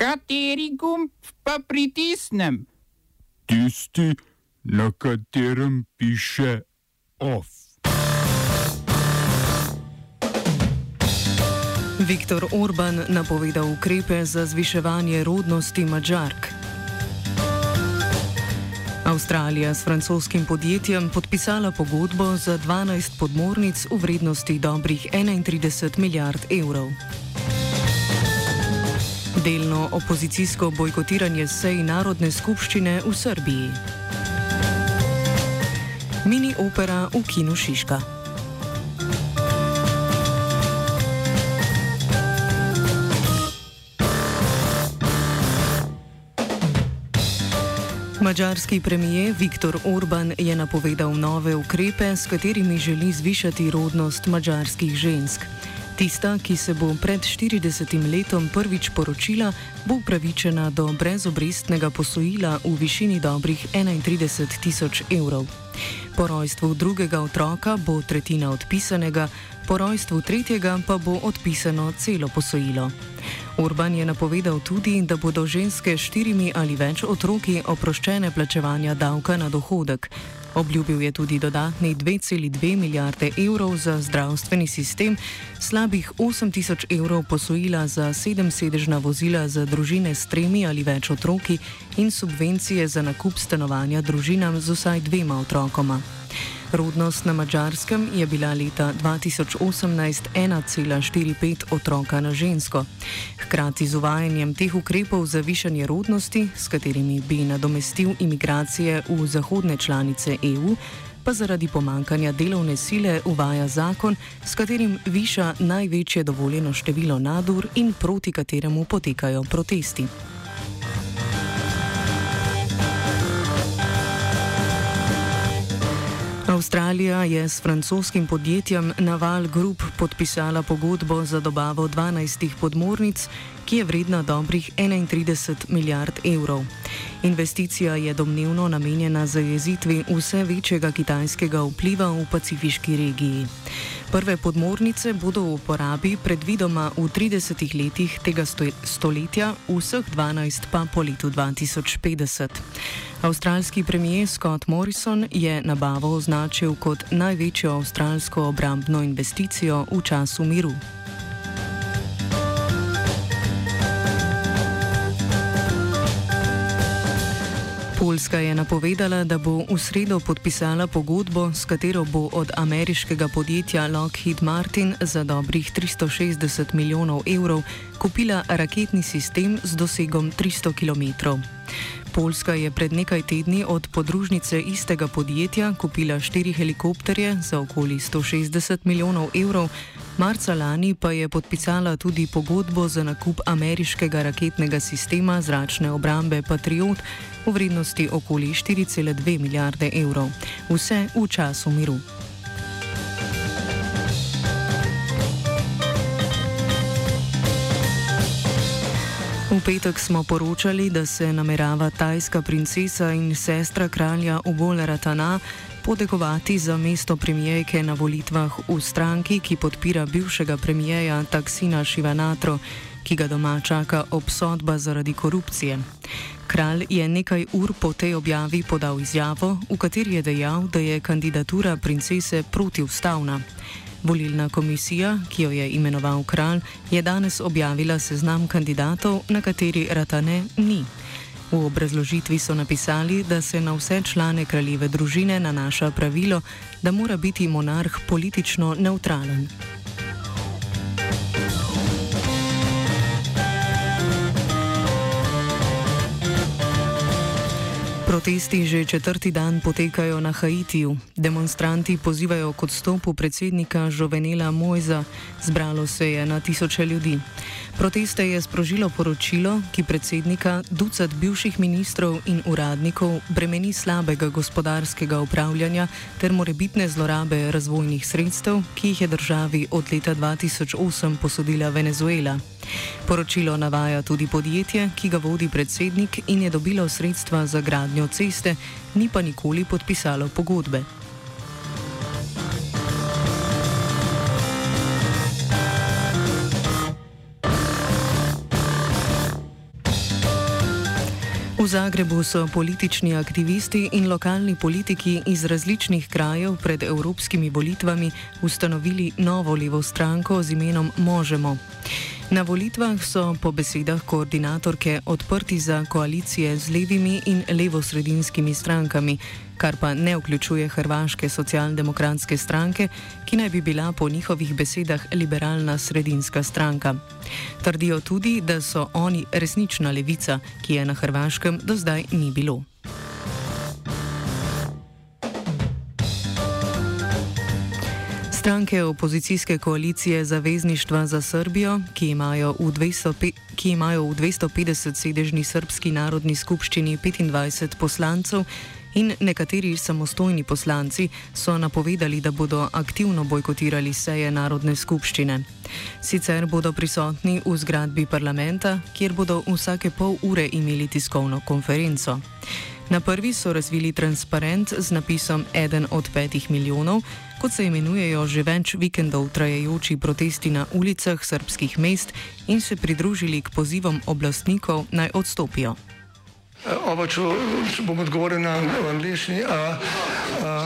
Kateri gumb pa pritisnem? Tisti, na katerem piše OF. Viktor Orban napovedal ukrepe za zviševanje rodnosti Mačark. Avstralija s francoskim podjetjem podpisala pogodbo za 12 podmornic v vrednosti dobrih 31 milijard evrov. Delno opozicijsko bojkotiranje sej Narodne skupščine v Srbiji. Mini opera v Kinu Šiška. Mačarski premijer Viktor Orban je napovedal nove ukrepe, s katerimi želi zvišati rodnost mačarskih žensk. Tista, ki se bo pred 40 letom prvič poročila, bo upravičena do brezobrestnega posojila v višini dobrih 31 tisoč evrov. Po rojstvu drugega otroka bo tretjina odpisanega, po rojstvu tretjega pa bo odpisano celo posojilo. Urban je napovedal tudi, da bodo ženske s štirimi ali več otroki oproščene plačevanja davka na dohodek. Obljubil je tudi dodatni 2,2 milijarde evrov za zdravstveni sistem, slabih 8 tisoč evrov posojila za sedemsedežna vozila za družine s tremi ali več otroki in subvencije za nakup stanovanja družinam z vsaj dvema otrokoma. Rodnost na Mačarskem je bila leta 2018 1,45 otroka na žensko. Hkrati z uvajanjem teh ukrepov za višanje rodnosti, s katerimi bi nadomestil imigracije v zahodne članice EU, pa zaradi pomankanja delovne sile uvaja zakon, s katerim viša največje dovoljeno število nadur in proti kateremu potekajo protesti. Avstralija je s francoskim podjetjem Naval Group podpisala pogodbo za dobavo 12 podmornic, ki je vredna dobrih 31 milijard evrov. Investicija je domnevno namenjena zajezitvi vse večjega kitajskega vpliva v pacifiški regiji. Prve podmornice bodo v uporabi predvidoma v 30 letih tega stoletja, vseh 12 pa po letu 2050. Avstralski premijer Scott Morrison je nabavo označil kot največjo avstralsko obrambno investicijo v času miru. Poljska je napovedala, da bo v sredo podpisala pogodbo, s katero bo od ameriškega podjetja Lockheed Martin za dobrih 360 milijonov evrov kupila raketni sistem z dosegom 300 km. Poljska je pred nekaj tedni od podružnice istega podjetja kupila štiri helikopterje za okoli 160 milijonov evrov, marca lani pa je podpisala tudi pogodbo za nakup ameriškega raketnega sistema zračne obrambe Patriot v vrednosti okoli 4,2 milijarde evrov. Vse v času miru. V petek smo poročali, da se namerava tajska princesa in sestra kralja Ugole Ratana podekovati za mesto premijejke na volitvah v stranki, ki podpira bivšega premijeja Taksina Šivanatro, ki ga doma čaka obsodba zaradi korupcije. Kralj je nekaj ur po tej objavi podal izjavo, v kateri je dejal, da je kandidatura princese protivstavna. Volilna komisija, ki jo je imenoval kralj, je danes objavila seznam kandidatov, na kateri Ratane ni. V obrazložitvi so napisali, da se na vse člane kraljeve družine nanaša pravilo, da mora biti monarh politično neutralen. Protesti že četrti dan potekajo na Haitiju. Demonstranti pozivajo k odstopu predsednika Jovenela Mojza. Zbralo se je na tisoče ljudi. Proteste je sprožilo poročilo, ki predsednika, ducat bivših ministrov in uradnikov bremeni slabega gospodarskega upravljanja ter morebitne zlorabe razvojnih sredstev, ki jih je državi od leta 2008 posodila Venezuela. Poročilo navaja tudi podjetje, ki ga vodi predsednik in je dobilo sredstva za gradnjo ceste, ni pa nikoli podpisalo pogodbe. V Zagrebu so politični aktivisti in lokalni politiki iz različnih krajev pred evropskimi volitvami ustanovili novo levo stranko z imenom Možemo. Na volitvah so po besedah koordinatorke odprti za koalicije z levimi in levosredinskimi strankami, kar pa ne vključuje Hrvaške socialdemokratske stranke, ki naj bi bila po njihovih besedah liberalna sredinska stranka. Trdijo tudi, da so oni resnična levica, ki je na Hrvaškem do zdaj ni bilo. Stranke opozicijske koalicije Zavezništva za Srbijo, ki imajo v, 200, ki imajo v 250 sedežni srpski narodni skupščini 25 poslancev in nekateri samostojni poslanci, so napovedali, da bodo aktivno bojkotirali seje Narodne skupščine. Sicer bodo prisotni v zgradbi parlamenta, kjer bodo vsake pol ure imeli tiskovno konferenco. Na prvi so razvili transparent z napisom Eden od petih milijonov, kot se imenujejo že več vikendov trajajoči protesti na ulicah srpskih mest in se pridružili k pozivom oblastnikov naj odstopijo. Oba, če, če bom odgovoril na angliški.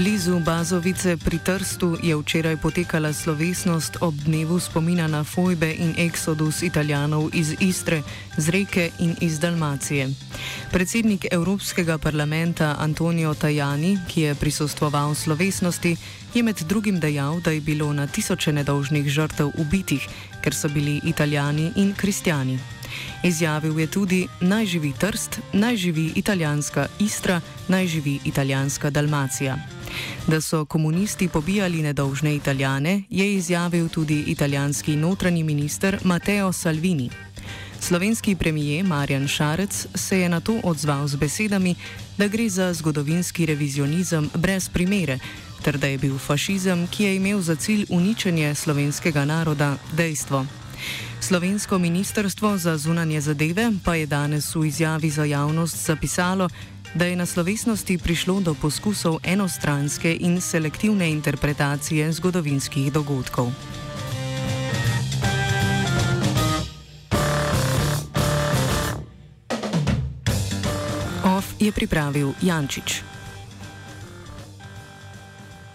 Blizu Bazovice pri Trstu je včeraj potekala slovesnost ob dnevu spomina na fojbe in eksodus italijanov iz Istre, z reke in iz Dalmacije. Predsednik Evropskega parlamenta Antonio Tajani, ki je prisostoval slovesnosti, je med drugim dejal, da je bilo na tisoče nedolžnih žrtev ubitih, ker so bili italijani in kristijani. Izjavil je tudi: Naj živi Trst, naj živi italijanska Istra, naj živi italijanska Dalmacija. Da so komunisti pobijali nedolžne italijane, je izjavil tudi italijanski notranji minister Matteo Salvini. Slovenski premijer Marjan Šarec se je na to odzval z besedami, da gre za zgodovinski revizionizem brez primere, ter da je bil fašizem, ki je imel za cilj uničenje slovenskega naroda, dejstvo. Slovensko ministrstvo za zunanje zadeve pa je danes v izjavi za javnost zapisalo, da je na slovesnosti prišlo do poskusov enostranske in selektivne interpretacije zgodovinskih dogodkov. OF je pripravil Jančič.